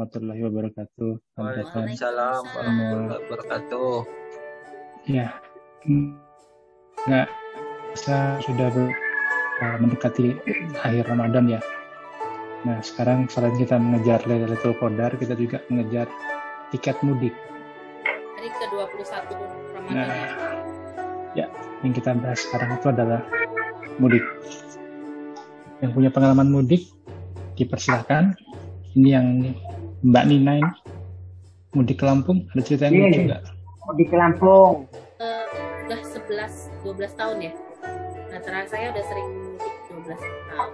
warahmatullahi wabarakatuh. Waalaikumsalam warahmatullahi wabarakatuh. Ya, nggak bisa sudah ber, uh, mendekati akhir Ramadan ya. Nah, sekarang selain kita mengejar Lailatul Qadar, kita juga mengejar tiket mudik. Hari ke-21 Ramadan Nah, ya. ya, yang kita bahas sekarang itu adalah mudik. Yang punya pengalaman mudik, dipersilahkan. Ini yang Mbak Nina ini, mudik ke Lampung, ada cerita yang Iya. lucu nggak? di Lampung. Eh, udah 11 12 tahun ya. Nah, terakhir saya udah sering mudik 12 tahun.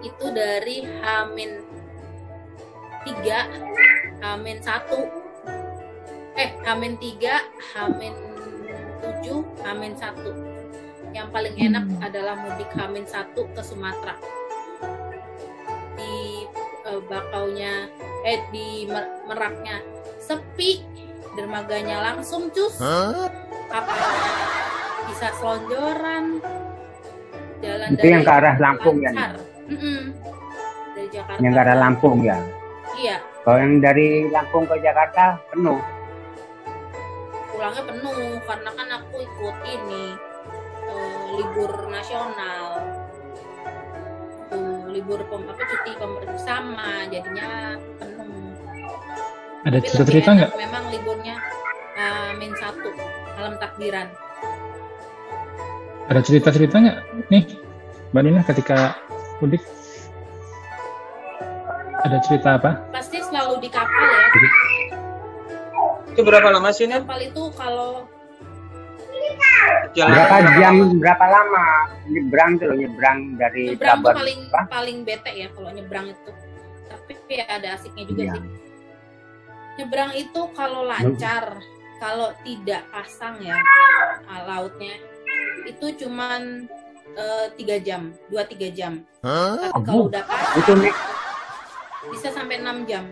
Itu dari Hamin 3, Hamin 1. Eh, Hamin 3, Hamin 7, Hamin 1. Yang paling enak adalah mudik Hamin 1 ke Sumatera. Eh, bakaunya eh di Mer- Meraknya sepi, dermaganya langsung cus. Kapalnya bisa selonjoran. Jalan Itu yang ke arah Lampung ya, lancar. Mm-mm. Dari Jakarta. Yang ke arah Lampung ya. Iya, Kalau yang dari Lampung ke Jakarta penuh. pulangnya penuh karena kan aku ikut ini eh, libur nasional. Libur pem, apa cuti pemerintah bersama jadinya penuh. Ada Tapi cerita cerita enak nggak? Memang liburnya eh, min satu malam takbiran. Ada cerita cerita nggak? Nih, Mbak Nina ketika mudik ada cerita apa? Pasti selalu di kapal ya. Itu berapa lama sih, Nen? Kapal itu kalau Jalan Berapa jam, berapa lama nyebrang tuh nyebrang dari nyebrang tuh Pelabuhan paling apa? paling bete ya kalau nyebrang itu. Tapi ya ada asiknya juga Iya. sih. Nyebrang itu kalau lancar, kalau tidak pasang ya ah, lautnya itu cuman eh, tiga jam, dua tiga jam. Tapi kalau udah pasang Itu nih, bisa sampai 6 jam.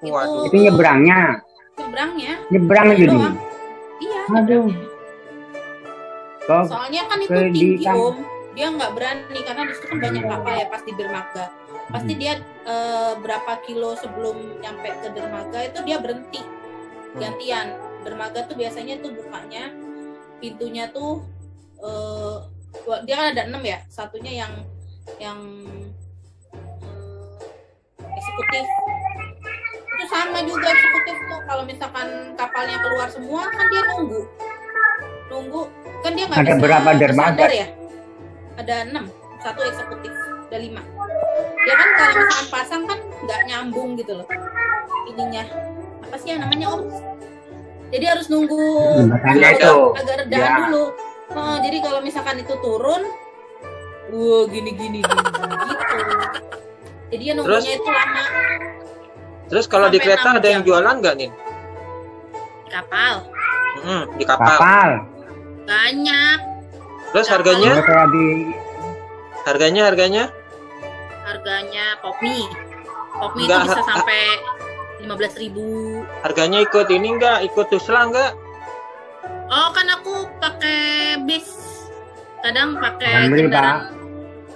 Waduh. itu nyebrangnya, nyebrangnya. nyebrang doang. Iya. Aduh. nyebrangnya. Soalnya kan itu tinggi kam- om, dia nggak berani karena di situ kan banyak kapal ya pas di dermaga. Pasti dia eh, berapa kilo sebelum nyampe ke dermaga itu dia berhenti. Gantian. Dermaga tuh biasanya tuh bukanya pintunya tuh dua- dia kan ada enam ya, satunya yang yang eh, eksekutif. Itu sama juga eksekutif tuh. Kalau misalkan kapalnya keluar semua kan dia nunggu nunggu. Kan dia nggak Ada bisa berapa dermaga? ya? Ada enam. Satu eksekutif. Ada lima. Ya kan kalau misalkan pasang kan nggak nyambung gitu loh. Ininya. Apa sih yang namanya om? Jadi harus nunggu Makanya agak- itu. agak redahan Ya. dulu. Oh, jadi kalau misalkan itu turun wah gini gini gini, gini gitu. Jadi ya nunggunya itu lama. Terus kalau di Sampai kereta enam ada yang jualan nggak, Nin? di kapal. Mm, di kapal. kapal. Banyak Terus harganya? Kalau kayak di Harganya, harganya? harganya pop mie pop mie Enggak, itu bisa sampai lima belas ribu Harganya ikut ini nggak? Ikut tusla nggak? oh kan aku pakai bis kadang pakai Damri, kendaraan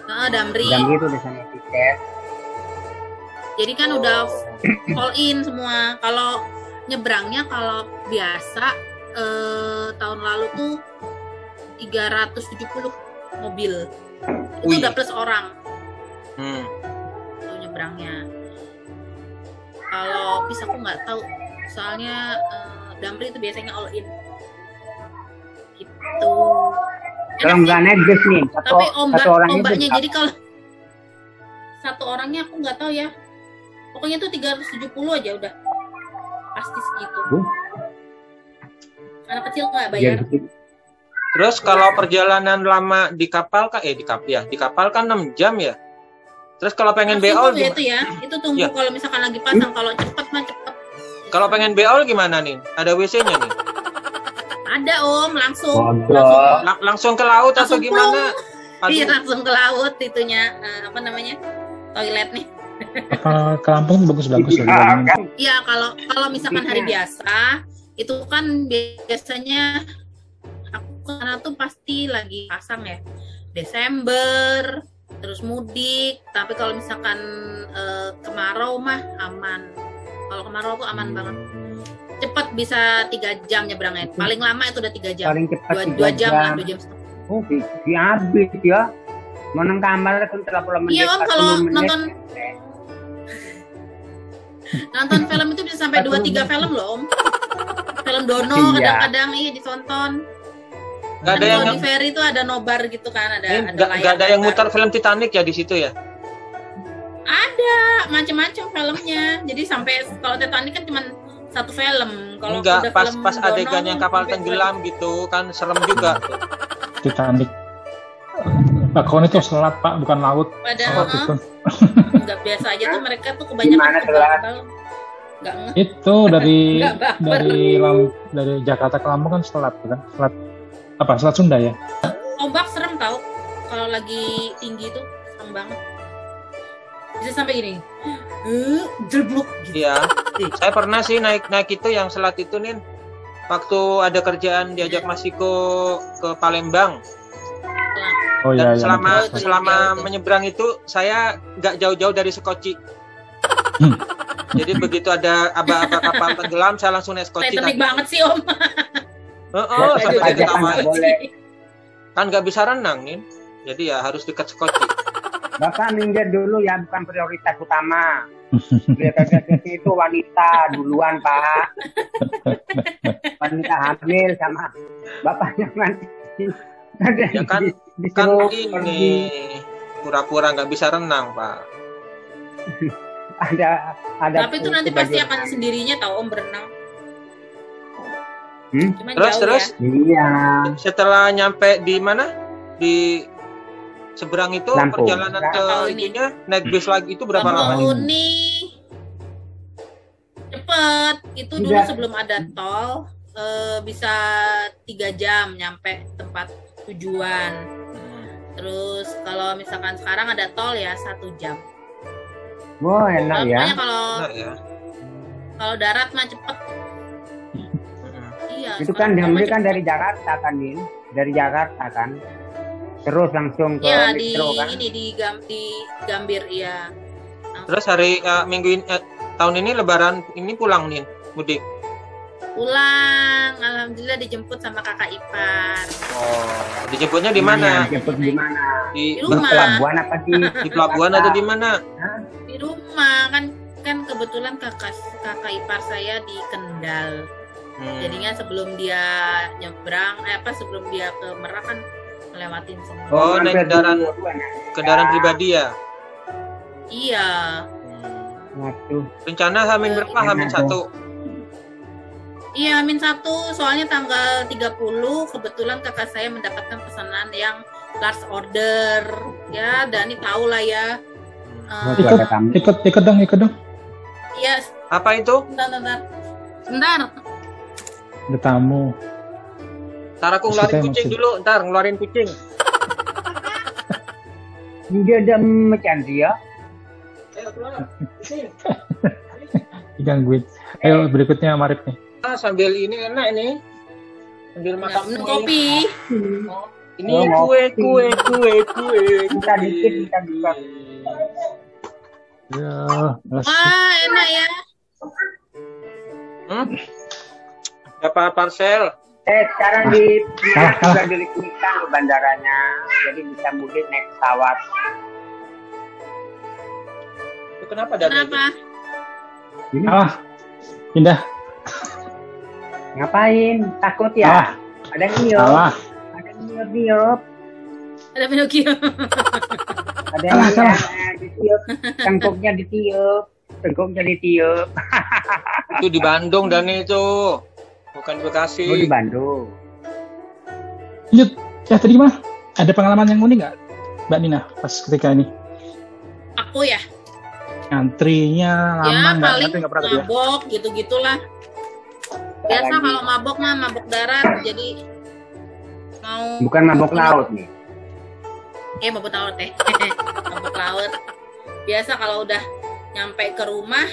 Heeh, damri jam gitu di sana tiket. jadi kan udah all in semua kalau nyebrangnya kalau biasa eh, tahun lalu tuh 370 mobil. Itu Wih. udah plus orang. Hmm. tuh nyebrangnya. Kalau bis aku nggak tahu soalnya eh, damri itu biasanya all in. Gitu. Kalau nggak naik bis nih, satu, tapi ombak satu orangnya ombaknya jadi kalau satu orangnya aku nggak tahu ya. Pokoknya tuh 370 aja udah. Pasti segitu. Huh? anak kecil nggak Biar bayar? dikit. Terus kalau perjalanan lama di kapal kan eh di kapal ya, di kapal kan 6 jam ya. Terus kalau pengen beol tuh ya gimana? itu ya itu tunggu Ya. kalau misalkan lagi pasang kalau cepet mah cepet Kalau pengen beol gimana nih? Ada WC-nya nih? ada om langsung langsung Lang- langsung ke laut atau Langsung gimana? Iya, langsung ke laut itunya eh, apa namanya toilet nih Ke, ke Lampung bagus-bagus loh. Iya, kalau kalau misalkan hari Iya. biasa itu kan biasanya karena tuh pasti lagi pasang ya. Desember, terus mudik. Tapi kalau misalkan eh, kemarau mah aman. Kalau kemarau tuh aman banget. Cepat bisa tiga jam nyebrangnya. Paling lama itu udah tiga jam. Paling cepat dua, dua jam lah dua jam setengah. Oh, di, di habis ya. Menang kamar kan 30 menit. Iya, Om, 40 kalau nonton- nonton film itu bisa sampai dua tiga film loh om. Film Dono Iya. kadang-kadang iya ditonton Nggak ada Kan yang kalau di ferry itu ada nobar gitu kan ada ini ada nggak nggak ada yang mutar film Titanic ya di situ ya? ada macam-macam filmnya jadi sampai kalau Titanic kan cuma satu film kalau Enggak, udah pas film pas adegan yang kapal sampai tenggelam gitu kan serem juga. Titanic. Lakon itu selat pak, bukan laut. pada Selat eh, itu. nggak biasa aja tuh mereka tuh kebanyakan kapal kapal nggak Itu dari Nggak dari Lam, dari Jakarta ke Lampung kan selat kan? Selat apa? Selat Sunda ya? ombak serem tau kalau lagi tinggi tuh serem banget bisa sampai gini eh jeblok gitu Iya. Saya pernah sih naik naik itu yang selat itu nih. Waktu ada kerjaan diajak Masiko ke Palembang Oh dan iya, iya. selama itu selama menyeberang itu saya nggak jauh-jauh dari Sekoci. Hmm. Jadi begitu ada aba-aba kapal tenggelam, saya langsung naik Sekoci. Tadi. banget sih om Heeh, Ya, sampai pajak kan nggak boleh. Kan nggak bisa renang nih. Jadi ya harus dekat Sekoci. Bapak minggir dulu ya, bukan prioritas utama. Prioritas itu wanita duluan, Pak. Wanita hamil sama bapaknya nanti. Ya kan- Di- Kan ini pura-pura nggak bisa renang, Pak. ada ada tapi itu nanti pasti akan sendirinya tahu om berenang Hmm? cuma Terus, jauh terus? ya Iya. Setelah nyampe di mana? Di seberang itu Lampung. perjalanan ke ini. ininya naik bis lagi itu berapa lama? Uni cepet itu dulu Tidak. sebelum ada tol eh, bisa tiga jam nyampe tempat tujuan terus kalau misalkan sekarang ada tol ya satu jam Wah, enak Kalau- ya. kalau Nah, ya. kalau darat mah cepet. Iya Itu kan mah diambil kan dari Jakarta kan, Din? Dari Jakarta kan. Terus langsung ke ya di Metro kan. ini di Gam, di Gambir iya Terus hari eh, minggu ini eh, tahun ini Lebaran ini pulang nih mudik. pulang alhamdulillah dijemput sama kakak ipar Oh, dijemputnya di mana? Jemput di mana? Di, Di Di rumah. pelabuhan apa di di pelabuhan atau di mana? di rumah kan kan kebetulan kakak kakak ipar saya di Kendal Hmm. jadinya sebelum dia nyebrang eh apa sebelum dia ke Merak kan ngelewatin semua Oh, naik mampir kendaraan. duluan ya. Kendaraan pribadi ya. iya Hmm. Waduh. Rencana Hamin berapa? Hamin satu. iya min satu soalnya tanggal 30 kebetulan kakak saya mendapatkan pesanan yang large order ya Dani tahu lah ya Hmm. Eh, tamu. Ikut, ikut dong, ikut dong. iya Apa itu? bentar bentar bentar Ada tamu. Ntar aku ngeluarin kita kucing maksud- dulu. Ntar ngeluarin kucing. Dia ada macam dia. Ayo keluar. Digangguin. Ayo berikutnya Marip nih. Ah, sambil ini enak ini. Sambil makan kue. kopi Ini Oh, kue, kue, kue, kue. Minta dikit, minta dikit. Ya, wah enak ya Hmm? Dapat parcel. Eh, sekarang di Kalah, kalah. sudah diliburkan loh bandaranya. Jadi bisa mudik naik pesawat. Itu kenapa dari kenapa Ini kalah. Pindah. ngapain? Takut ya? Kalah. Ada niup, Kalah. ada niup niup, ada Pinocchio ada Kalah, yang kalah. eh, ditiup, tengkuknya ditiup, tengkuknya ditiup. itu di Bandung dan itu bukan di Bekasi. Oh di Bandung. Lanjut. Ya tadi gimana? Ada pengalaman yang unik nggak, Mbak Nina, pas ketika ini? aku ya Antrinya lama ya nggak? paling Ngantri nggak pernah ya? mabok gitu gitulah biasa lagi. kalau mabok mah mabok darat jadi mau Bukan mabok laut nih. eh mabok laut teh mabok laut biasa kalau udah nyampe ke rumah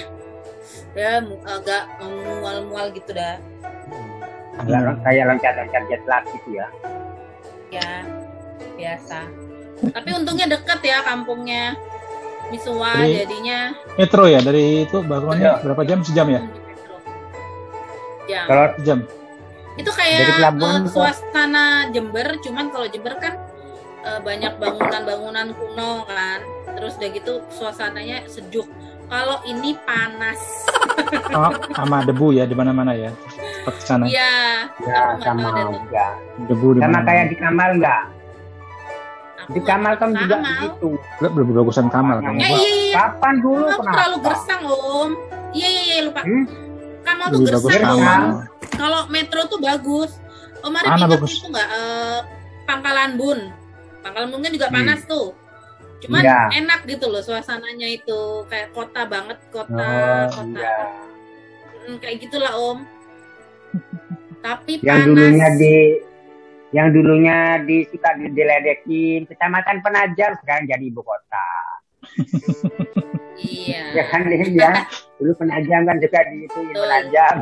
ya agak mual-mual gitu dah Kayak kayak loncat-loncat jet lag gitu ya. ya biasa Tapi untungnya deket ya kampungnya. Misua Jadi- jadinya Metro ya dari itu bangunannya Iya. berapa jam? Sejam ya? Jam. Kalau Sejam. itu Dari kayak pelabuhan eh, ke- suasana Jember cuman kalau Jember kan eh, banyak bangunan-bangunan kuno kan terus udah gitu suasananya sejuk kalau ini panas Oh, sama debu ya di mana-mana ya. Seperti sana. iya ya sama juga. Debu di Sama kayak di Kamal enggak? aku Di Kamal kan juga begitu. Lebih bagusan Kamal kan. eh iya iya iya Kapan dulu Kamal tuh kenapa? terlalu gersang om iya iya iya lupa Hmm? Kamal tuh Lebih gersang Kamal. Kalau metro tuh bagus om Arif bagus? itu nggak eh, Pangkalan Bun Pangkalan Bun kan juga Hmm. panas tuh cuman Iya. enak gitu loh suasananya itu kayak kota banget kota Oh, kota iya. Hmm, kayak gitulah om tapi Yang panas dulunya di yang dulunya di suka diledekin kecamatan Penajam sekarang jadi ibu kota. iya Ya kan ya. Dulu Penajam kan juga di itu Betul. Penajam.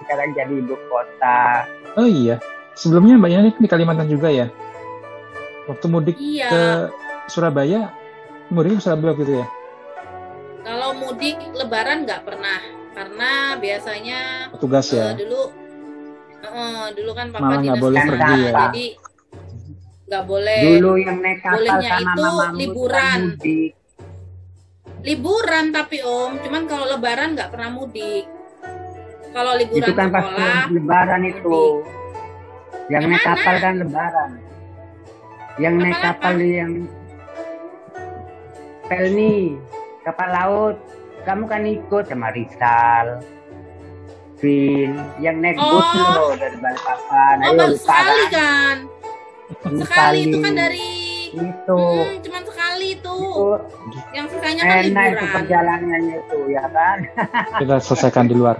sekarang jadi ibu kota. Oh iya. Sebelumnya Mbak Yani di Kalimantan juga ya. Waktu mudik iya ke Surabaya, mudik Surabaya waktu itu ya. kalau mudik lebaran nggak pernah karena biasanya Petugas eh, ya. dulu eh, dulu kan papa Malah nggak dinas boleh kesehatan, pergi ya. jadi nggak boleh Dulu yang naik kapal bolehnya sama itu liburan. kan mudik. liburan tapi om cuman kalau lebaran nggak pernah mudik kalau liburan Itu kan pas sekolah lebaran itu. Yang Yang naik kapal kan lebaran. Yang naik Kapal kapal yang Pelni, kapal laut. Kamu kan ikut sama Rizal. Vin, yang naik Oh. bus loh dari Balikpapan. oh Ayo baru lupa sekali kan? kan sekali itu kan dari itu. hmm, cuman sekali Itu tuh yang sisanya kan enak itu liburan perjalanannya itu ya kan. Kita selesaikan di luar.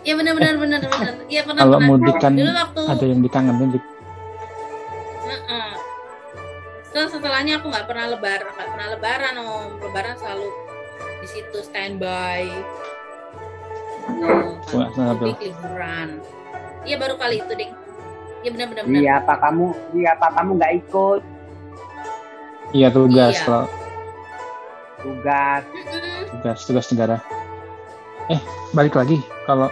Iya benar benar benar benar. Iya pernah Kalau mudik kan Dulu waktu ada yang dikangenin di Heeh. Setelah setelahnya aku nggak pernah lebaran, nggak pernah lebaran om. Lebaran selalu di situ standby. Oh, Wah, sangat mudik liburan. Iya baru kali itu ding. Iya benar benar benar. Iya apa kamu? Iya apa kamu nggak ikut Iya tugas Iya. kalau tugas? Tugas tugas negara. Eh balik lagi kalau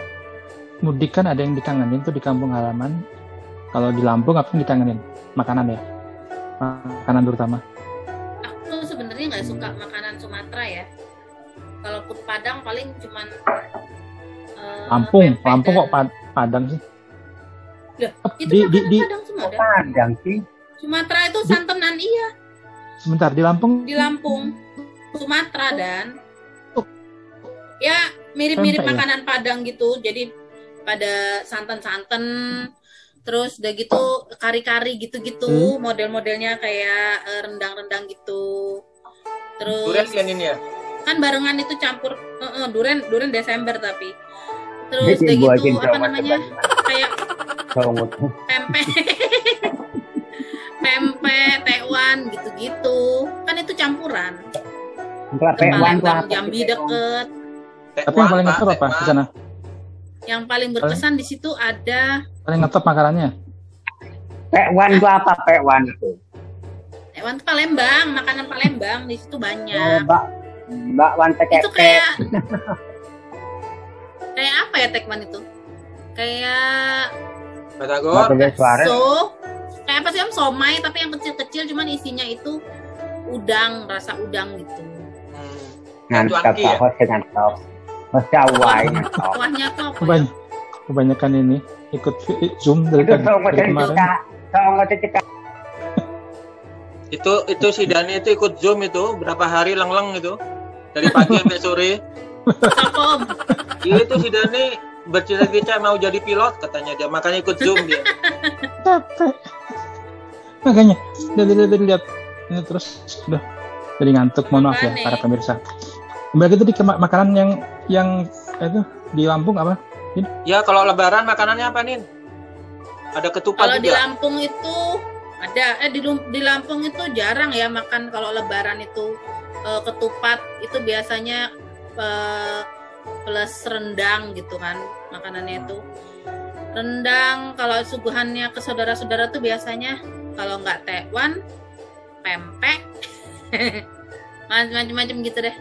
mudik kan ada yang dikangenin tuh di kampung halaman. Kalau di Lampung apa yang dikangenin? Makanan ya. Makanan terutama. Aku sebenarnya nggak suka makanan Sumatera ya. Kalaupun Padang paling cuman eh, Lampung, Lampung dan- kok Pad- Padang sih? Loh, Itu di, di, di, Padang semua ada. Padang sih. Sumatera itu Di- santenan iya sebentar di Lampung di Lampung, Sumatera dan ya mirip-mirip ya? makanan Padang gitu. Jadi pada santan-santan terus udah gitu kari-kari gitu-gitu, Hmm. model-modelnya kayak eh, rendang-rendang gitu. Terus Durian kan ini ya? kan barengan itu campur eh, eh, duren duren Desember tapi terus udah gitu apa namanya kayak pempek pempek tekwan gitu-gitu kan itu campuran Palembang? Jambi deket tapi yang paling apa di sana? Yang paling berkesan di situ ada Paling ngetop makanannya? Pewan tuh apa pewan itu? tekwan itu Palembang makanan Palembang di situ Oh, banyak Mbak Mbak Wan itu Tekeke. kayak kayak apa ya tekwan itu kayak Batagor. Bakso kayak apa sih om somai tapi yang kecil-kecil cuman isinya itu udang rasa udang gitu Hmm. Cuanki ya? Dengan top. Masya Allah ini kuahnya apa ya? Kebanyakan, kebanyakan ini ikut zoom dari, dari kemarin. cerita. Itu itu si Dani itu ikut Zoom itu berapa hari leng-leng itu. Dari pagi sampai sore. Iya itu si Dani bercita-cita mau jadi pilot katanya dia makanya ikut Zoom dia. capek makanya dari lihat ini terus udah jadi ngantuk mohon maaf ya para pemirsa kembali itu di ke ma- makanan yang yang itu di Lampung apa? Ya kalau lebaran makanannya apa Nin? Ada ketupat kalau di juga. Lampung itu ada. Eh di, di Lampung itu jarang ya makan kalau lebaran itu eh, ketupat. Itu biasanya eh, plus rendang gitu kan makanannya itu. Rendang kalau suguhannya ke saudara-saudara tuh biasanya kalau nggak tekwan pempek. Macam-macam gitu deh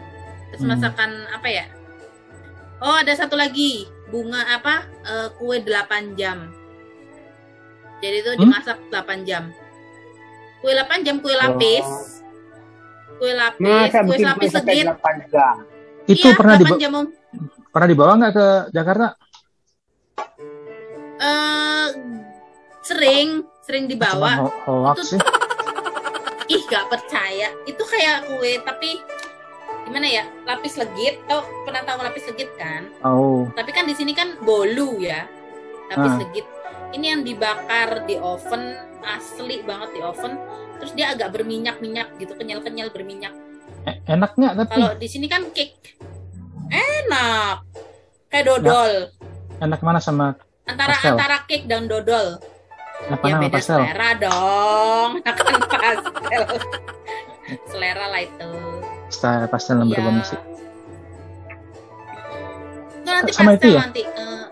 terus Hmm. masakan apa ya? Oh ada satu lagi. Bunga apa? Eh, kue 8 jam. Jadi itu Hmm? dimasak 8 jam. Kue 8 jam kue lapis. Kue lapis Masa kue lapis segit 8 jam? Itu iya, pernah 8 dibawa jam pernah dibawa nggak ke Jakarta? Eh, sering sering dibawa. Ho- hoax sih. ih gak percaya. Itu kayak kue tapi gimana ya? Lapis legit. Tau pernah tahu lapis legit kan? Oh, tapi kan di sini kan bolu ya. Lapis Ah. legit. Ini yang dibakar di oven asli banget di oven. Terus dia agak berminyak minyak gitu kenyal kenyal berminyak. E- enak nggak tapi? Kalau di sini kan cake. Enak. Kayak dodol. Enak mana sama antara pastel. antara cake dan dodol. Enak ya beda pastel? selera dong. Akan pastel. Selera lah itu Style pastel yang Iya. berubah musik. Itu nanti Sama pastel itu ya? nanti eh,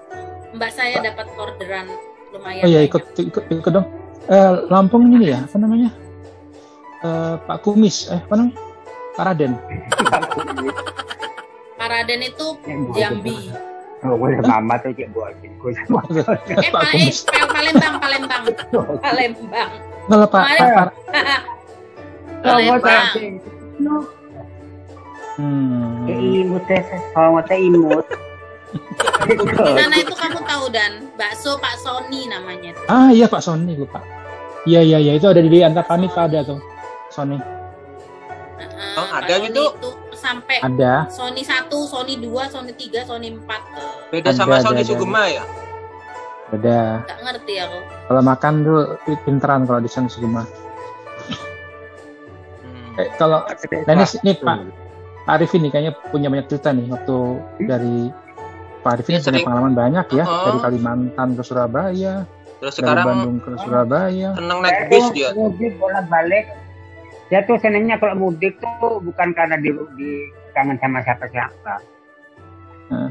mbak saya dapat orderan lumayan Oh iya ikut ikut ikut dong. Eh, Lampung ini ya apa namanya? Eh, Pak Kumis, eh apa namanya? Pak Raden. Paraden itu Jambi Oh, gue sama mama tuh cek buat gue eh Pak eh, Kumis. Pal- Palembang Palembang Palembang Enggak lah Pak. Ayo. Pak- Kalau gue Palembang Hmm. imut teh, kalau teh imut. di sana itu kamu tahu dan bakso Pak Sony namanya Ah iya Pak Sony lupa. Iya iya iya itu ada di Antapani Pak ada tuh. Sony Eh, Oh, Pak ada Sony gitu? itu sampai ada. Sony 1, Sony 2, Sony 3, Sony 4 Beda Ada, sama ada, Sony ada. Sugema ya? Ada. Gak ngerti aku Kalau makan tuh pinteran kalau di sana Sugema. Hmm. Eh, kalau ini, ini Pak Pak Arif ini kayaknya punya banyak cerita nih waktu dari Pak Arif ini Dia punya sering- pengalaman banyak ya Oh. dari Kalimantan ke Surabaya, Terus dari sekarang Bandung ke Surabaya. seneng naik bis dia. Mudik bolak balik. Dia tuh senangnya kalau mudik tuh bukan karena di, di kangen sama siapa-siapa. Nah.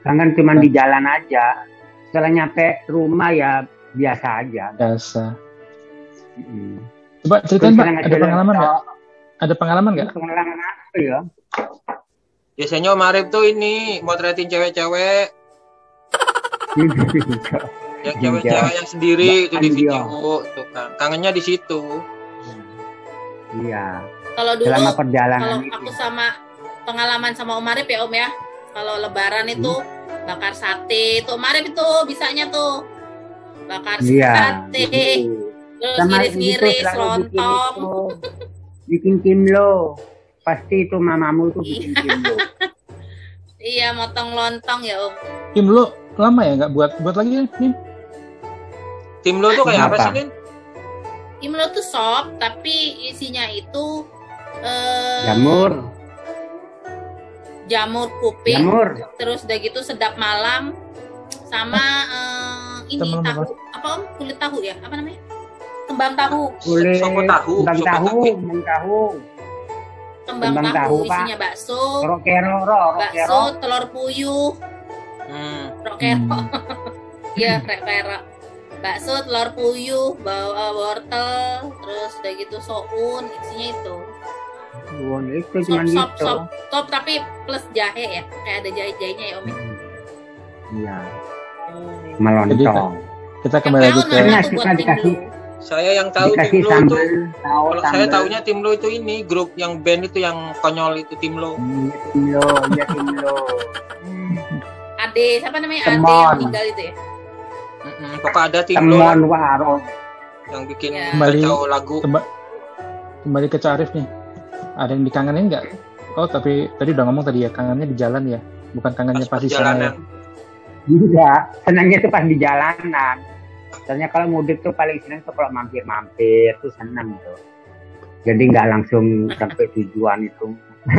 Kangen cuma di jalan aja. Setelah nyampe rumah ya biasa aja. Biasa. Mm. Coba ceritain Pak, ada pengalaman nggak? Ada pengalaman nggak? Pengalaman apa ya? Biasanya Om Arif tuh ini motretin cewek-cewek, yang Iya. cewek-cewek yang sendiri itu di video tuh kan. Kangennya di situ. Iya. kalau dulu Selama kalau perjalanan aku itu. sama pengalaman sama Om Arif ya Om ya kalau lebaran itu bakar sate itu Om Arif itu bisanya tuh bakar Iya. sate terus Sama ngiris-ngiris itu lontong itu. Bikin kimlo. Pasti itu mamamu tuh bikin kimlo. iya motong lontong ya Om Kim lu lama ya nggak buat buat lagi ya Kim? Tim lo tuh kayak apa sih, Nin? Kimlo tuh sop tapi isinya itu eh, Jamur. jamur kuping Jamur. terus udah gitu sedap malam sama eh, ini malam tahu apa Om kulit tahu ya apa namanya kembang tahu. Sopo tahu, Kembang tahu. tahu. Kembang tahu. kembang, Kembang tahu, tahu, Pak. isinya bakso Rokero. Rokero. bakso telur puyuh Hmm. rokero Hmm. Iya, rek-rek. Bakso, telur puyuh, bawa wortel, terus udah gitu soun, isinya itu. Wah, itu Sop, cuma sop, gitu. sop, sop, tapi plus jahe ya, kayak ada jahe-jahenya ya Om. ya? Iya. Hmm. Melontong. Kita kembali Yang lagi ke Nah, kita dikasih-. Saya yang tahu Dikasih tim lo sambal. itu Tahu kalau saya taunya tim lo itu ini grup yang band itu yang konyol itu tim lo. Hmm, Kimlo. Iya kimlo. Ade, siapa namanya? Ade yang meninggal itu ya? Mm-mm. Pokoknya ada tim lo Temon warung. yang bikin Ya. Kembali- lagu. Kemba- kembali ke Cak Arif nih. Ada yang dikangenin nggak? Oh tapi tadi udah ngomong tadi ya kangennya di jalan ya, bukan kangennya Pas pas di sana ya. senangnya tuh pas di jalanan. Soalnya kalau mudik tuh paling senang tuh kalau mampir-mampir tuh senang tuh. Jadi nggak langsung sampai tujuan itu.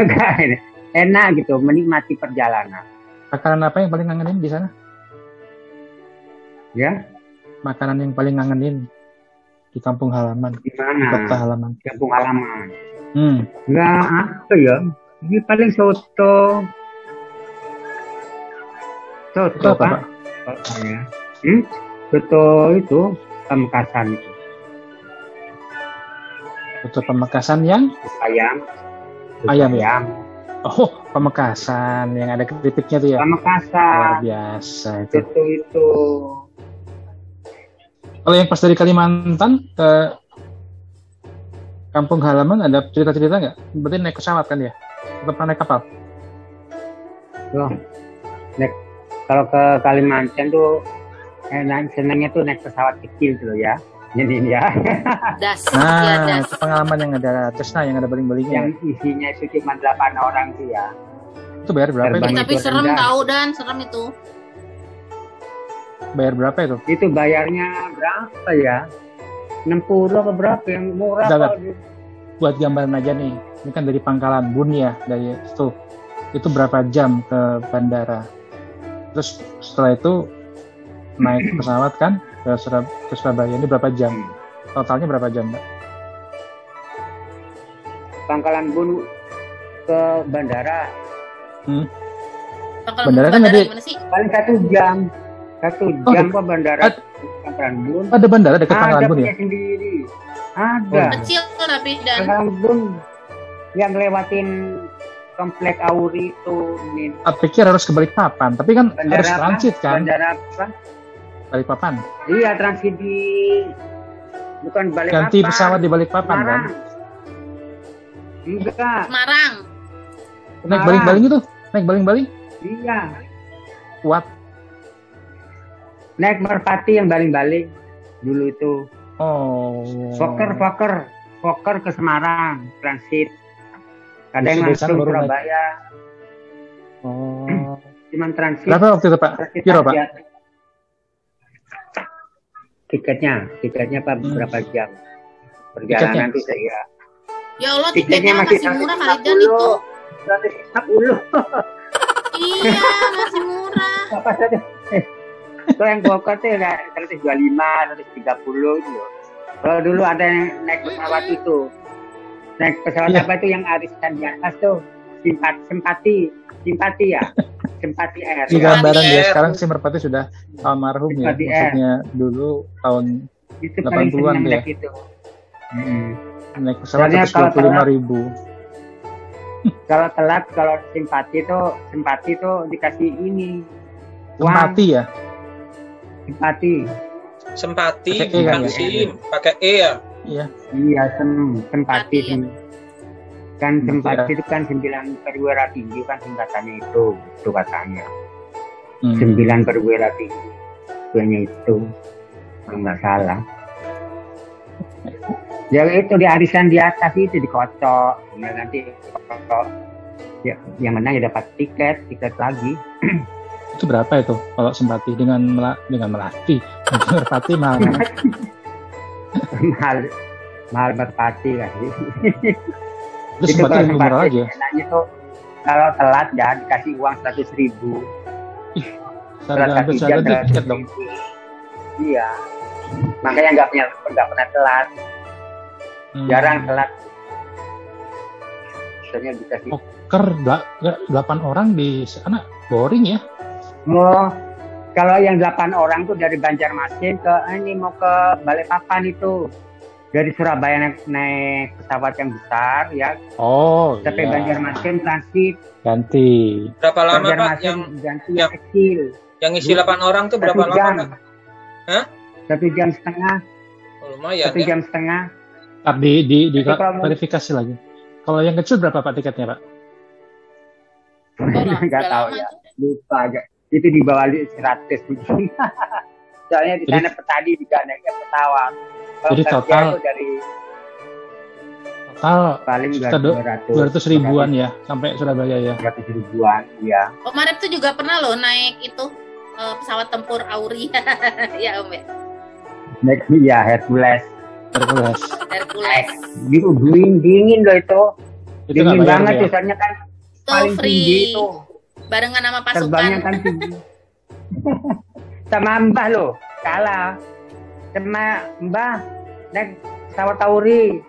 Enak gitu, menikmati perjalanan. Makanan apa yang paling ngangenin di sana? Ya, Makanan yang paling ngangenin di kampung halaman, di kota mana? halaman. Kampung halaman. Hmm. Nggak apa ya? Ini paling soto. Soto Itu apa, pak? Pak? Sotonya. Hmm? Soto itu pamekasan itu. Rute Pamekasan yang ayam Ayam ya? ayam oh Pamekasan yang ada keripiknya tuh ya. Luar Pamekasan biasa itu. itu itu Kalau yang pas dari Kalimantan ke kampung halaman ada cerita-cerita nggak? Berarti naik pesawat kan ya? Atau pernah naik kapal? Loh, naik kalau ke Kalimantan tuh eh, naik- senangnya tuh naik pesawat kecil tuh ya. Jadi ini ya, Das, ya Nah, das. itu pengalaman yang ada Cessna yang ada baling-balingnya. yang isinya itu cuma 8 orang tuh ya. Itu bayar berapa itu? Terbang. Tapi itu serem rendah. tahu dan serem itu. Bayar berapa itu? Itu bayarnya berapa ya? 60 ke berapa yang murah kok. Buat gambaran aja nih. Ini kan dari Pangkalan Bun ya, dari itu. Itu berapa jam ke bandara? Terus setelah itu naik pesawat kan ke, Surab- ke Surabaya ini berapa jam? Totalnya berapa jam, Mbak? Pangkalan Bun ke bandara Pangkalan Bandara kan bandara tadi- sih? paling satu jam. Satu Oh, jam ke bandara ad- Pangkalan Bun. Ada bandara dekat Ada Pangkalan Bun ya? sendiri. Ada. Oh, Kecil tapi dan Pangkalan Bun yang lewatin komplek Auri itu Nin. Ah, pikir harus ke Balikpapan, tapi kan Bandara harus transit kan? Bandara apa? Balikpapan. Iya transit di bukan balik Ganti pesawat di Balikpapan kan? Enggak. Semarang. Naik Semarang. baling-baling itu? Naik baling-baling? Iya. Kuat. Naik merpati yang baling-baling dulu itu. Oh. Fokker, Fokker, Fokker ke Semarang transit. Sana langsung baru naik. Surabaya, Oh. cuman transit. Berapa waktu itu Pak? Kira Pak? Tiketnya, tiketnya apa Hmm. berapa jam? Perjalanan itu saya. Ya Allah Tiketnya tiketnya masih masih murah kali dan itu. 150. Iya masih murah. Apa saja? Eh, Kalau yang Bogor tuh ya 125, 130 itu. loh. Kalau dulu ada yang naik pesawat Mm-mm. itu. Naik pesawat Iya. apa itu yang arisan di atas tuh? Simpat, simpati, simpati ya? simpati air. Ini Iya. gambaran ya. Iya. Sekarang si Merpati sudah almarhum ya. Maksudnya dulu tahun Itu paling 80-an senang tuh ya? itu. Hmm. naik pesawat 125 ribu. Kalau telat, kalau simpati tuh, simpati tuh dikasih ini. Uang, Tempati ya? simpati. Sempati, Pakai E kan bukan ya? SIM. Pakai E ya. Iya. Iya, sem, sempati. Simpati, ya? sem- Kan Hmm, sempati itu kan sembilan perwira tinggi kan singkatannya itu, itu katanya. Hmm. Sembilan perwira tinggi. Kayaknya itu, kalau nggak salah. Ya itu di arisan di atas itu dikocok, ya nanti kocok. Ya, yang menang ya dapat tiket, tiket lagi. Itu berapa itu kalau sempati dengan mela dengan melati? Merpati mahal. mahal, mahal merpati kan. Itu sempati lebih murah lagi ya. enaknya tuh kalau telat ya dikasih uang seratus ribu. Hampir jam seharga tiket dong. Iya. Makanya nggak punya nggak pernah telat, Hmm. jarang telat. Biasanya dikasih. Ker dela- nggak, delapan orang di sana boring ya. Oh, kalau yang delapan orang tuh dari Banjarmasin ke ini mau ke Balikpapan itu. Dari Surabaya naik, naik pesawat yang besar ya, Oh, sampai iya. Banjarmasin transit. ganti. Berapa lama Pak Banjarmasin yang ganti yang- yang kecil. yang isi 8 orang tuh berapa Satu lama jam. Pak? Hah? Satu jam setengah, Oh, lumayan satu ya. jam setengah. Ntar di di, di Tapi kalau verifikasi lagi. Kalau yang kecil berapa Pak tiketnya Pak? Orang, Nggak udah tahu lama ya, lupa aja. Itu di bawah 100 mungkin. Soalnya di Jadi- sana petani juga naiknya pesawat. Jadi total- dari Total paling Sekitar du- 200, 200 ribuan ya sampai Surabaya ya. 200 ribuan, ya. Om Arif tuh juga pernah loh naik itu eh, pesawat tempur Auri. ya Om ya. Naik iya Hercules. Hercules. Hercules. Itu dingin dingin loh itu. Itu dingin bayar banget ya? tulisannya kan Itu paling tinggi free. itu. Barengan sama Terbangnya pasukan. kan tinggi. Sama Mbah loh, kalah. Sama Mbah naik pesawat Tauri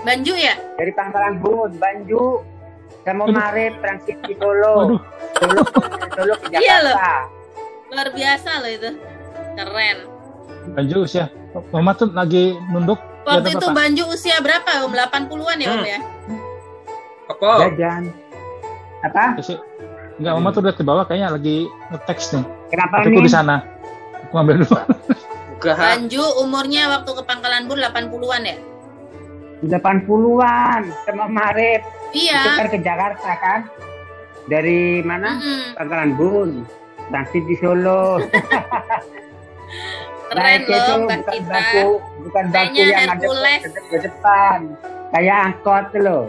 Banju ya? dari Pangkalan Bun, Banju, sama. Maret transit di Solo. Solo, Solo ke Iya loh. Jakarta. Luar biasa loh itu. Keren. Banjus ya. Mama tuh lagi nunduk. Waktu itu apa? Banju usia berapa Om? 80-an ya Om Hmm. ya? Apa? Jajan. Apa? Enggak, Mama tuh lihat ke bawah kayaknya lagi nge-text nih. Kenapa Tapi aku nih? di sana. Aku ambil dulu. Enggak. Banju umurnya waktu ke Pangkalan Bun 80-an ya? 80-an sama Maret. Itu Iya. kan ke Jakarta kan? Dari mana? Mm-mm. Pangkalan Bun. Transit di Solo. Keren Naiknya loh itu Mbak bukan kita. bangku, bukan Kayaknya yang ada Hercules. ke, ke depan. Kayak angkot loh.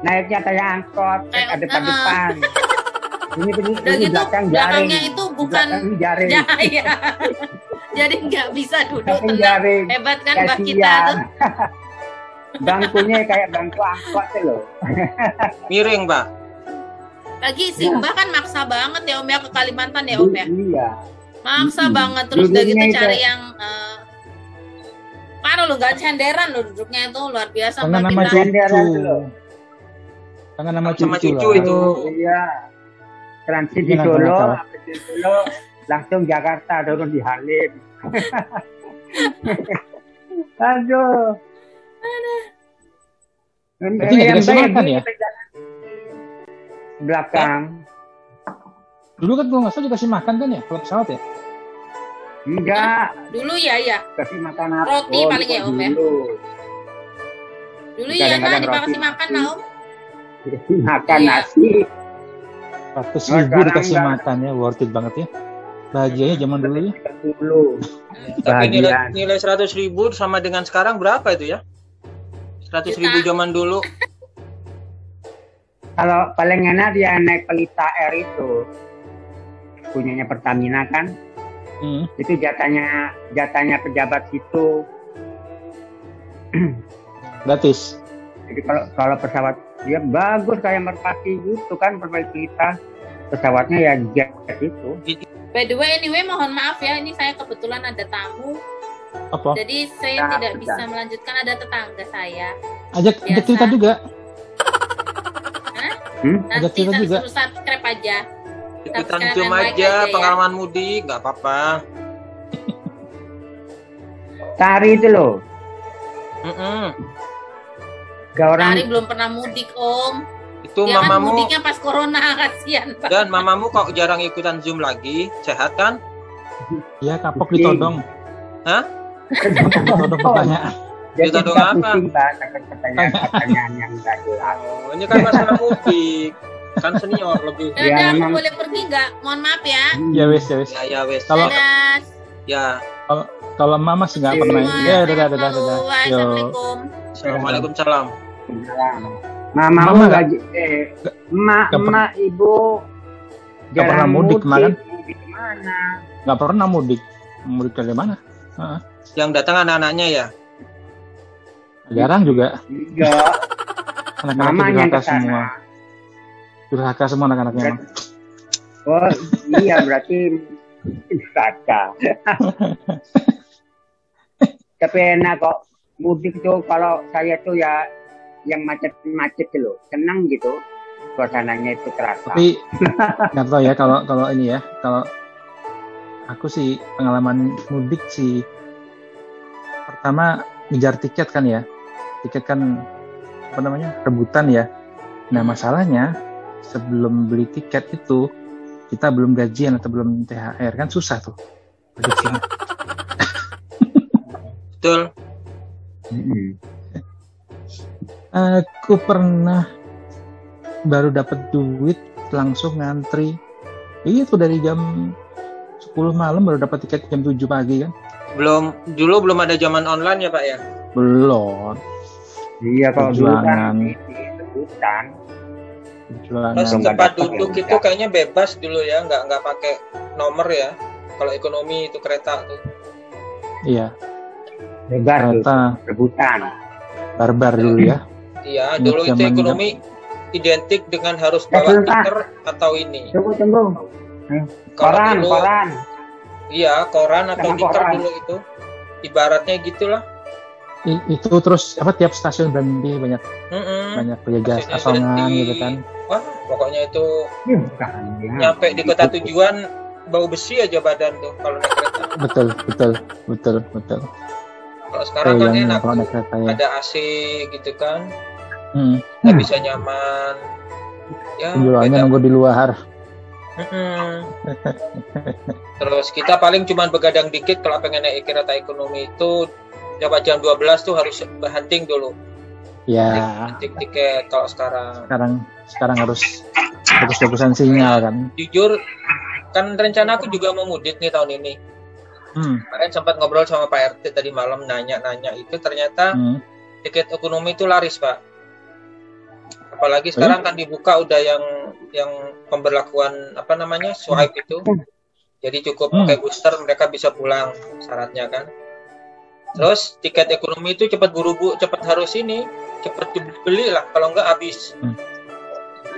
Naiknya kayak angkot, Kayak- kayak ada depan. Ini ini, Udah ini gitu belakang jaring. belakangnya itu bukan belakang jaring. ya, ya. Jadi nggak bisa duduk Belakang tenang. jaring. Hebat kan Mbak kita tuh. Bangkunya kayak bangku angkot tuh loh. Miring, Pak. Lagi si Mbak kan maksa banget ya Om ya ke Kalimantan ya Om ya. Iya. Maksa Mm-mm. banget terus udah gitu itu- cari yang eh, parah loh nggak cenderan loh duduknya itu luar biasa Mbak nama kita. Kangen nama cucu. Sama cucu lah. itu. Iya. Transit di Solo, di Solo langsung Jakarta turun di Halim. Aduh. Dikasih Yang baik ya? Belakang. Dulu kan kalau nggak salah dikasih makan kan ya kalau pesawat ya? Enggak, Dulu ya ya. kasih makan apa? Roti Oh, paling ya, Om, ya? dulu. Dulu ya nah Kadang-kadang dikasih makan lah Om. Dikasih makan nasi. Ratus Oh, ribu sekarang dikasih nggak. makan ya, worth it banget ya. Bahagianya zaman dulu ya. Dulu. Tapi nilai, nilai 100 ribu sama dengan sekarang berapa itu ya? 100 ribu zaman dulu. Kalau paling enak dia naik pelita air itu. Punyanya Pertamina kan. Hmm. Itu jatahnya jatahnya pejabat situ. Gratis. Jadi kalau kalau pesawat dia bagus kayak merpati gitu kan merpati kita. Pesawatnya ya jet itu. By the way anyway mohon maaf ya ini saya kebetulan ada tamu. Apa? Jadi saya Nah, tidak sudah. bisa melanjutkan ada tetangga saya. Ajak ajak Biasa. cerita juga. Ada Nanti cerita saya juga. subscribe aja. Ikutan zoom aja, aja ya. pengalaman mudik, nggak apa-apa. Tari itu loh. Mm-mm. Gak orang Hari belum pernah mudik Om. Itu kan mamamu mudiknya pas corona kasihan. Pak. dan mamamu kok jarang ikutan zoom lagi, sehat kan? Iya kapok ditodong. Hah? Ditodong pertanyaan. Jadi Ditodong apa? akan pertanyaan-pertanyaan yang gak jelas. Oh, ini kan masalah mudik. Kan senior lebih. Ya, Ya, aku memang. boleh pergi nggak? Mohon maaf ya. Ya wes ya wes. Ya ya wes. Kalau-. Ya. Kalau mama sih nggak pernah. Ya dadah dadah dadah. Assalamualaikum. Assalamualaikum salam. Mama Mama mau nggak- gaji eh emak emak ibu Nggak pernah mudik kemarin. mudik ke mana Nggak pernah mudik. Mudik dari mana? Heeh. Yang datang anak-anaknya ya. Jarang juga. enggak Anak-anaknya durhaka semua. Durhaka semua anak-anaknya. oh iya berarti durhaka tapi enak kok mudik tuh kalau saya tuh ya yang macet-macet loh senang gitu suasananya itu terasa Tapi nggak tahu ya kalau kalau ini ya kalau aku sih pengalaman mudik sih pertama ngejar tiket kan ya tiket kan apa namanya rebutan ya nah masalahnya sebelum beli tiket itu kita belum gajian atau belum THR kan susah tuh. Betul. Mm-mm. Aku pernah baru dapat duit langsung ngantri itu dari jam 10 malam baru dapat tiket jam 7 pagi kan Belum dulu belum ada zaman online ya, Pak ya? belum iya kalau dulu Perjuangan. kan rebutan perjuangan Terus tempat ya duduk udah. itu kayaknya bebas dulu ya, nggak nggak pakai nomor ya. Kalau ekonomi itu kereta tuh. iya lebar tuh kereta rebutan barbar dulu ya Iya, dulu itu ekonomi identik dengan harus bawa tikar atau ini. tunggu tunggu Kalau koran dulu, koran iya koran atau koran. dulu itu. Ibaratnya gitulah. I- itu terus apa tiap stasiun berhenti banyak Mm-mm. banyak penjaga asongan gitu kan Wah, pokoknya itu bukan, ya. nyampe di kota tujuan bau besi aja badan tuh kalau naik kereta. betul betul betul betul Kalau sekarang Oh, kan yang enak kalau naik kereta ya. Ada AC gitu kan, Hmm. kita Hmm. bisa nyaman. Ya, Penjualannya nunggu di luar. Mm-mm. Terus kita paling cuman begadang dikit kalau pengen naik kereta ekonomi itu dapat jam 12 tuh harus berhenti dulu. Ya, Hunting tiket kalau sekarang. sekarang sekarang harus bagus-bagusan sinyal kan. Jujur kan rencana aku juga mau mudik nih tahun ini. Hmm. Kemarin sempat ngobrol sama Pak RT tadi malam nanya-nanya itu ternyata Hmm. tiket ekonomi itu laris, Pak. Apalagi sekarang kan dibuka udah yang yang pemberlakuan apa namanya? swipe itu. Jadi cukup Hmm. pakai booster mereka bisa pulang syaratnya kan. Terus tiket ekonomi itu cepat buru-buru, cepat harus ini, cepat dibeli lah kalau nggak habis. Hmm.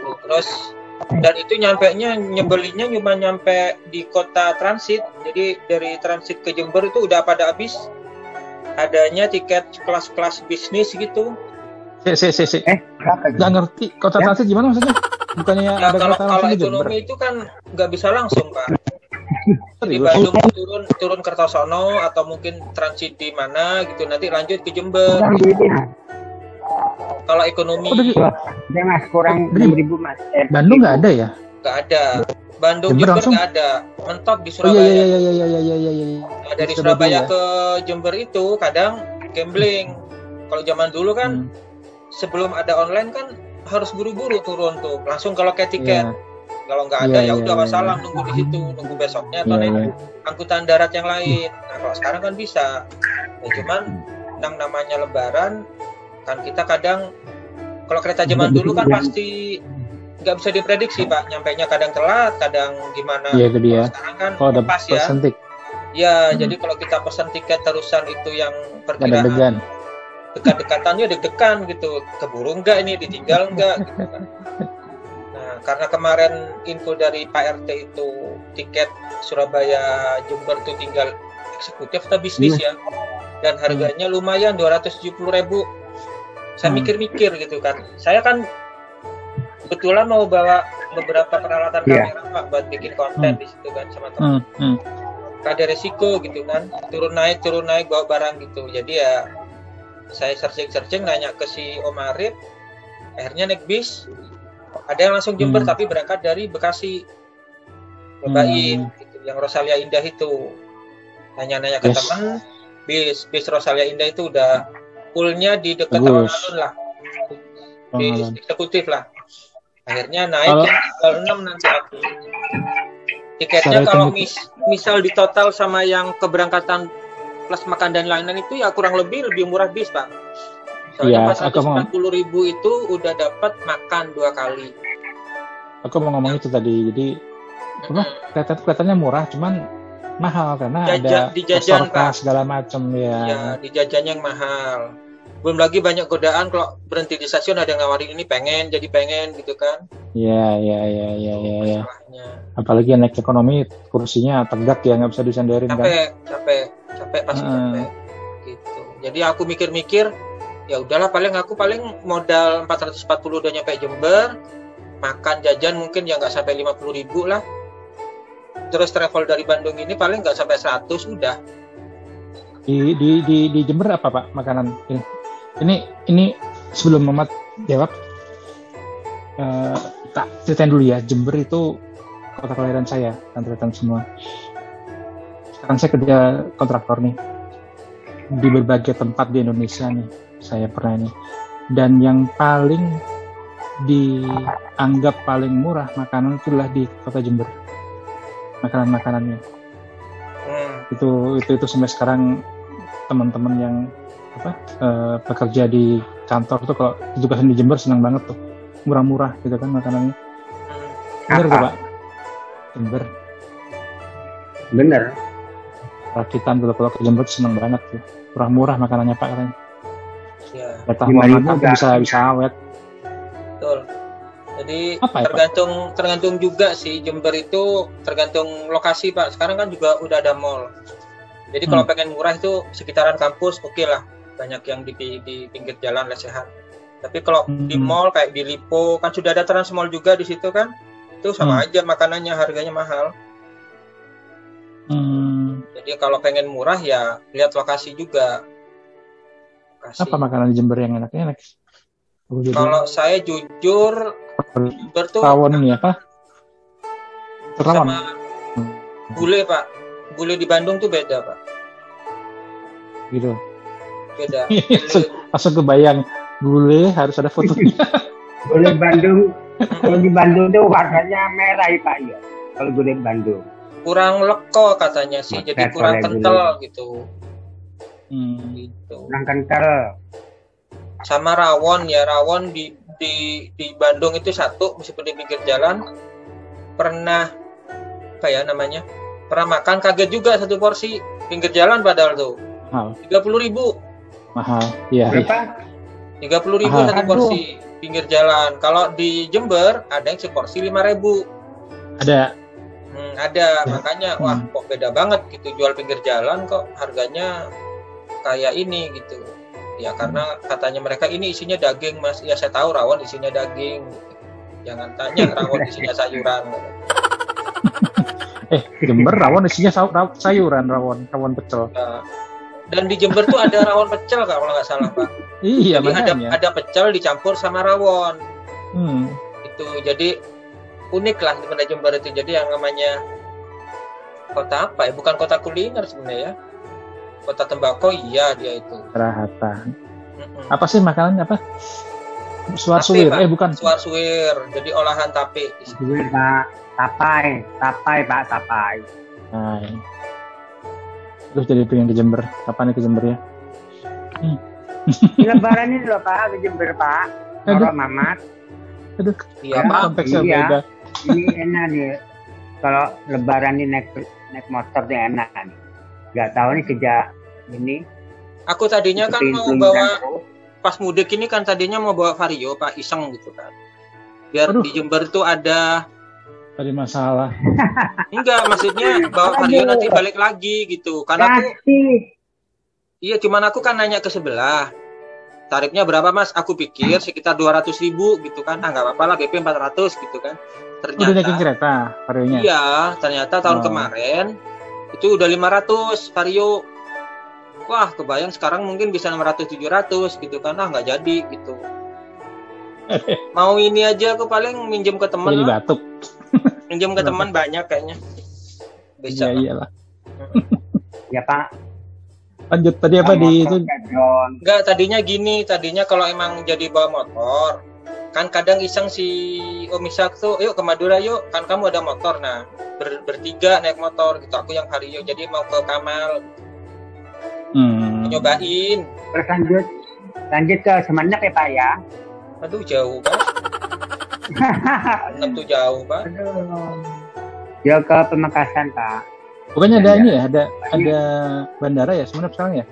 Tuh, Terus dan itu nyampe nya nyebelinya cuma nyampe di kota transit. Jadi dari transit ke Jember itu udah pada habis. Adanya tiket kelas-kelas bisnis gitu. Si, si, si, si. Eh, Nggak ngerti. Kota Ya. transit gimana maksudnya? Bukannya Nah, ada kalau kereta kalau Jember? ekonomi itu kan nggak bisa langsung, Pak. Di? Bandung turun turun Kertosono atau mungkin transit di mana gitu nanti lanjut ke Jember. Duitnya. Kalau ekonomi Oh, Dia mas kurang Oh, enam ribu mas. Eh, Bandung nggak ada ya? nggak ada. Bandung Jember nggak ada. Mentok di Oh iya Surabaya. iya iya iya iya iya iya iya. Nah, dari Surabaya Surabaya ya? ke Jember itu kadang gambling. Kalau zaman dulu kan Hmm, sebelum ada online kan harus buru-buru turun tuh langsung kalau kayak tiket. iya. Kalau nggak ada Iya, ya iya, udah iya, masalah iya. nunggu di situ, nunggu besoknya atau Iya, naik iya. angkutan darat yang lain. Nah kalau sekarang kan bisa. Ya, cuman yang namanya Lebaran kan kita kadang kalau kereta zaman dulu kan pasti nggak bisa diprediksi pak, nyampainya kadang telat, kadang gimana. Iya itu dia. Sekarang kan Kalau ada pas ya. persentik, Ya, Hmm. jadi kalau kita pesan tiket terusan itu yang perkiraan. Dekat-dekatannya deg-degan gitu. Keburu enggak ini? Ditinggal enggak gitu kan. Nah karena kemarin info dari Pak RT itu tiket Surabaya Jember tuh tinggal eksekutif atau bisnis ya. Dan harganya lumayan 270.000 ribu. Saya Hmm. mikir-mikir gitu kan. Saya kan kebetulan mau bawa beberapa peralatan Iya. kamera pak buat bikin konten Hmm. di situ kan sama teman. Hmm, hmm. ada resiko gitu kan. Turun naik turun naik bawa barang gitu. Jadi ya saya searching searching nanya ke si Om Arif akhirnya naik bis ada yang langsung Jember Hmm. tapi berangkat dari Bekasi cobain Hmm. gitu yang Rosalia Indah itu nanya-nanya ke Yes. teman bis bis Rosalia Indah itu udah fullnya di dekat alun-alun lah bis malam. eksekutif lah akhirnya naik Kalau- tanggal 6 nanti aku tiketnya kalau mis misal di total sama yang keberangkatan plus makan dan lain-lain itu ya kurang lebih lebih murah bis pak soalnya Iya, pas aku mau- 140 ribu itu udah dapat makan dua kali Aku mau ngomong itu tadi. Jadi apa? Kereta kelihatannya murah, cuman mahal karena Jajan- ada dijajan, Pak. segala macam ya. ya di jajannya yang mahal belum lagi banyak godaan kalau berhenti di stasiun ada yang nawarin ini pengen jadi pengen gitu kan Iya, iya, iya, iya, iya. Ya. Apalagi yang naik ekonomi kursinya tegak ya nggak bisa disandarin kan. capek capek pasti Hmm. capek gitu jadi aku mikir-mikir ya udahlah paling aku paling modal 440 udah nyampe Jember makan jajan mungkin ya nggak sampai 50 ribu lah terus travel dari Bandung ini paling nggak sampai 100 udah Di, di, di, di Jember apa pak makanan ini? Ini ini sebelum Mamat jawab, eh, tak ceritain dulu ya. Jember itu kota kelahiran saya, dan semua. Sekarang saya kerja kontraktor nih di berbagai tempat di Indonesia nih. Saya pernah ini. Dan yang paling dianggap paling murah makanan itulah di kota Jember. Makanan makanannya Hmm. itu itu itu sampai sekarang teman-teman yang apa eh, bekerja di kantor tuh kalau ditugasin di Jember senang banget tuh murah-murah gitu kan makanannya bener tuh pak Jember Bener. Rakitan kalau kalau ke Jember tuh senang banget tuh murah-murah makanannya pak katanya. Ya. Betah mau makan bisa bisa awet. Betul. Jadi Apa ya, Pak? tergantung tergantung juga sih Jember itu tergantung lokasi pak. Sekarang kan juga udah ada mall. Jadi kalau Hmm. pengen murah itu sekitaran kampus oke lah. Banyak yang di, di pinggir jalan lesehan tapi kalau di Hmm. mall kayak di Lipo kan sudah ada Trans Mall juga di situ kan? Itu sama Hmm. aja makanannya harganya mahal hmm, jadi kalau pengen murah ya lihat lokasi juga Kasih. Apa makanan di Jember yang enak? Enak. Kalau saya jujur Jember tuh rawon ini apa? Rawon. sama gule pak. Gule di Bandung tuh beda pak. Gitu. Beda. Gule- Langsung kebayang gule harus ada fotonya. Gulai Bandung, kalau di Bandung tuh warnanya merah ya Pak ya. Kalau gulai Bandung. Kurang leko katanya sih, jadi kurang kental gitu. Hmm. gitu. Kurang kental. Sama rawon ya, rawon di di di Bandung itu satu meskipun di pinggir jalan pernah apa ya namanya? Pernah makan kaget juga satu porsi pinggir jalan padahal tuh tiga puluh ribu Mahal. Iya. Berapa? tiga puluh ribu satu porsi pinggir jalan kalau di Jember ada yang seporsi lima ribu Ada. Hmm, ada makanya wah Hmm. kok beda banget gitu jual pinggir jalan kok harganya kayak ini gitu. Ya karena katanya mereka ini isinya daging mas. Ya saya tahu rawon isinya daging. Jangan tanya rawon isinya sayuran. Eh, Jember rawon isinya sa- ra- sayuran rawon, rawon pecel. Nah, dan di Jember tuh ada rawon pecel Kak, kalau nggak salah pak. Iya, jadi ada ada pecel dicampur sama rawon. Hmm. itu jadi unik lah di Banda Jember itu jadi yang namanya kota apa ya bukan kota kuliner sebenarnya ya kota tembakau iya dia itu Rahata. Mm-mm. Apa sih makanannya apa? Suar Tape, suwir. Pak. Eh, bukan. suar suwir jadi olahan tape Gulai Pak. Tapai, tapai Pak, tapai. Nah. Terus jadi pengen ke Jember. Kapan nih ke Jember ya? Di Lebaran ini loh Pak, ke Jember Pak. Orang Mamat. Aduh, iya pak konteksnya iya. beda. Ini enak nih. Kalau Lebaran ini naik naik motor nih enak nih. Gak tahu nih sejak ini. aku tadinya kan mau bawa dan- pas mudik ini kan tadinya mau bawa vario pak iseng gitu kan biar Aduh. di Jember tuh ada Tadi masalah. enggak maksudnya bawa vario Aduh. nanti balik lagi gitu karena aku iya cuman aku kan nanya ke sebelah tarifnya berapa mas aku pikir sekitar 200 ribu gitu kan ah nggak apa-apa lah BP 400 gitu kan Udah naikin ternyata kereta varionya. iya ternyata tahun Oh. kemarin itu udah 500 vario wah kebayang sekarang mungkin bisa 600 700 gitu kan ah nggak jadi gitu mau ini aja aku paling minjem ke Jadi lah. batuk. minjem ke teman banyak kayaknya bisa Iya, lah. iyalah. Ya Pak. Lanjut tadi apa di itu? Enggak, tadinya gini, tadinya kalau emang jadi bawa motor, kan kadang iseng si Om Ishak tuh, yuk ke Madura yuk, kan kamu ada motor, nah ber- bertiga naik motor gitu, aku yang Vario, jadi mau ke Kamal, Hmm. nyobain, Terus lanjut. Lanjut ke Semenek ya Pak ya. aduh jauh kan, tentu jauh kan, Aduh. Ya ke Pemekasan Pak. Bukannya ada Iya. ini ya, ada ada bandara ya sebenarnya sekarang ya?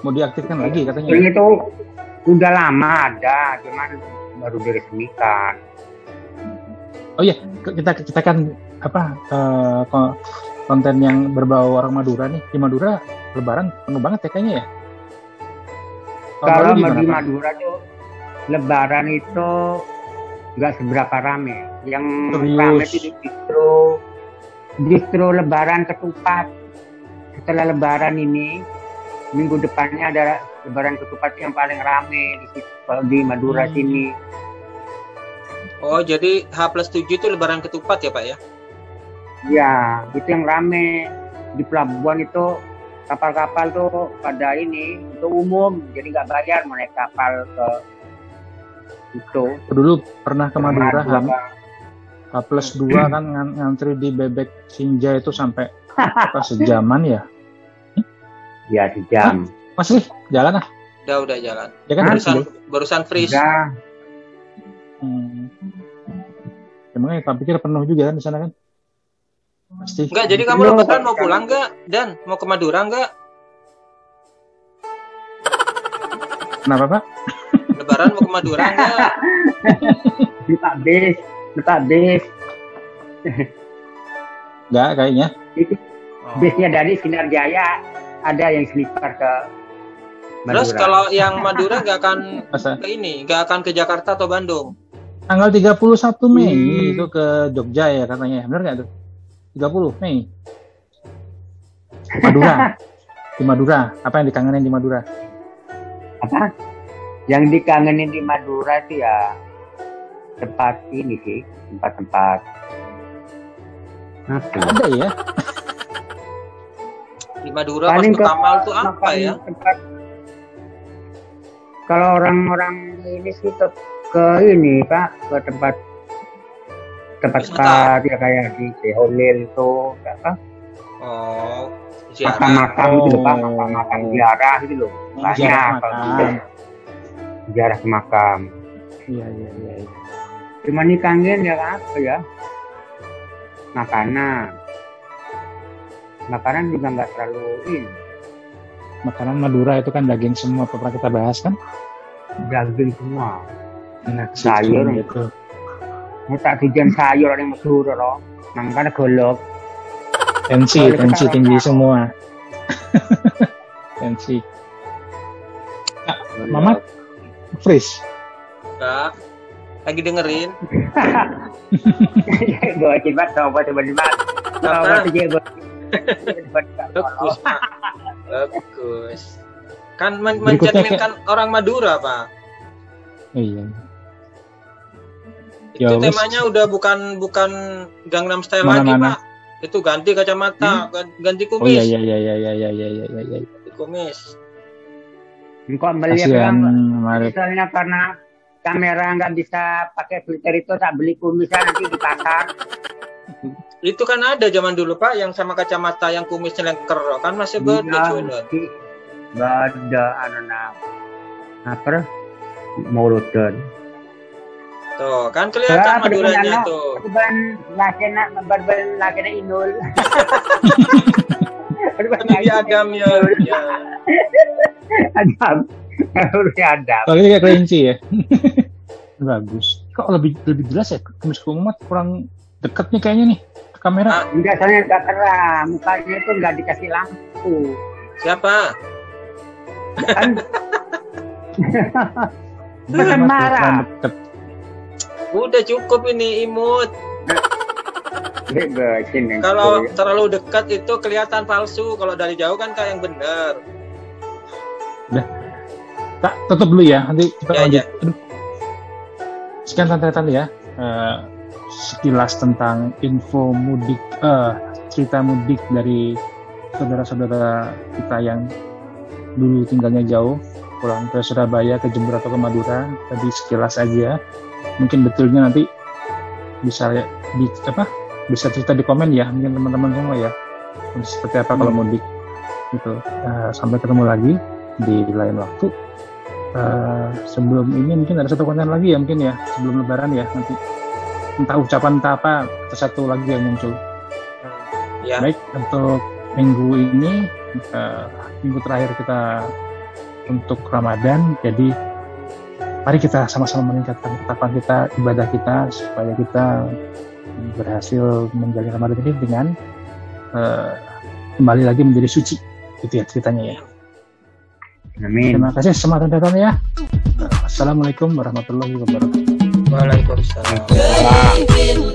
Mau diaktifkan lagi katanya. Ini tuh udah lama ada, cuman baru diresmikan. Oh iya, kita kita kan apa ko- konten yang berbau orang Madura nih. Di Madura Lebaran penuh banget ya kayaknya ya. Tahun Kalau di? Madura tuh Lebaran itu nggak seberapa rame. Yang Serius? rame itu justru justru Lebaran ketupat. Setelah Lebaran ini minggu depannya ada Lebaran ketupat yang paling rame di di Madura Hmm. sini. oh jadi H plus 7 itu lebaran ketupat ya Pak ya, Ya, itu yang rame di pelabuhan itu kapal-kapal tuh pada ini itu umum jadi nggak bayar mau naik kapal ke itu Dulu pernah ke Madura Madura, Ham, H plus 2 kan ngan- ngantri di bebek Sinja itu sampai apa sejaman ya. Ya sejam Mas Lih, jalan ah. udah udah jalan, Ya kan Hah? barusan deh. barusan freeze, udah Hmm. Emangnya tak pikir penuh juga kan di sana kan? Pasti. enggak jadi kamu Belum. lebaran mau pulang enggak, dan mau ke Madura enggak, Kenapa Pak? lebaran mau ke Madura enggak, di Pak Bis di Pak Bis Enggak kayaknya. Oh. bisnya dari Sinar Jaya ada yang sleeper ke Terus Madura. kalau yang Madura nggak akan Masa ke ini, nggak akan ke Jakarta atau Bandung? tanggal 31 Mei Hmm. itu ke Jogja ya katanya. Benar nggak tuh? 30 Mei. Madura. di Madura. Apa yang dikangenin di Madura? apa yang dikangenin di Madura itu ya tempat ini sih tempat-tempat? Ada ya? Di Madura Paling Mas ke- Kamal tuh apa makan ya? tempat kalau orang-orang ini sih ke, ke ini pak ke tempat tempat tempat ya kayak di Seholil itu apa Oh, makam-makam gitu loh pak Oh. makam-makam ziarah gitu loh banyak kalau makam. gitu. ziarah ke makam Iya, iya, iya. iya. cuma nih kangen ya apa ya makanan makanan juga nggak terlalu ini Makanan Madura itu kan daging semua pernah kita bahas kan? daging semua Enak Sayur. gitu. ini tak tujuan sayur yang Madura loh makanya golok Tensi, tensi tinggi semua. tensi. Mamat? Freeze. Enggak. Lagi dengerin. gue coba coba coba coba gue Bagus, Pak. Bagus. Kan men mencerminkan orang Madura, Pak. Iya. Itu Ya, temanya udah bukan bukan Gangnam Style Mana-mana. lagi, Pak. Itu ganti kacamata, gan- ganti Oh kumis. iya iya iya iya iya iya iya iya. iya. Ganti kumis. Kasihan kan Marip. misalnya karena kamera nggak bisa pakai filter itu tak beli kumisnya nanti di pasar Itu kan ada zaman dulu, Pak, yang sama kacamata yang kumisnya lengker. Kan masih beda, Iya, cuy. nanti nggak ada anak apa mulutan Tuh, kan kelihatan Ya, Maduranya tuh. ban lakena ban lakena inul Nabi Adam ya. ya. Adam harus Adam ini kayak kelinci ya. Bagus. Kok lebih lebih jelas ya? Kumis kumat kurang deket nih kayaknya nih ke kamera. Ah. enggak soalnya enggak keram mukanya itu enggak dikasih lampu Siapa? kan Bukan marah. deket. Udah cukup ini imut. Kalau terlalu dekat itu kelihatan palsu. Kalau dari jauh kan kayak yang benar. Tak tutup dulu ya. Nanti kita Ya, lanjut. ya. Aduh. Sekian tante-tante ya. Eh, sekilas tentang info mudik, eh, cerita mudik dari saudara-saudara kita yang dulu tinggalnya jauh, pulang ke Surabaya, ke Jember atau ke Madura. Tadi sekilas aja. Mungkin betulnya nanti bisa ya- di apa? Bisa cerita di komen ya, mungkin teman-teman semua ya. Seperti apa kalau mudik gitu. Eh, sampai ketemu lagi di lain waktu. Eh, sebelum ini mungkin ada satu konten lagi ya mungkin ya sebelum lebaran ya nanti entah ucapan entah apa atau satu lagi yang muncul. Ya. baik untuk minggu ini eh, minggu terakhir kita untuk Ramadan jadi mari kita sama-sama meningkatkan ketakwaan kita ibadah kita supaya kita berhasil menjalani Ramadan ini dengan eh, kembali lagi menjadi suci. Gitu ya ceritanya ya. Amin. Terima kasih. Semua teman-teman ya. Assalamualaikum warahmatullahi wabarakatuh Waalaikumsalam. Gede.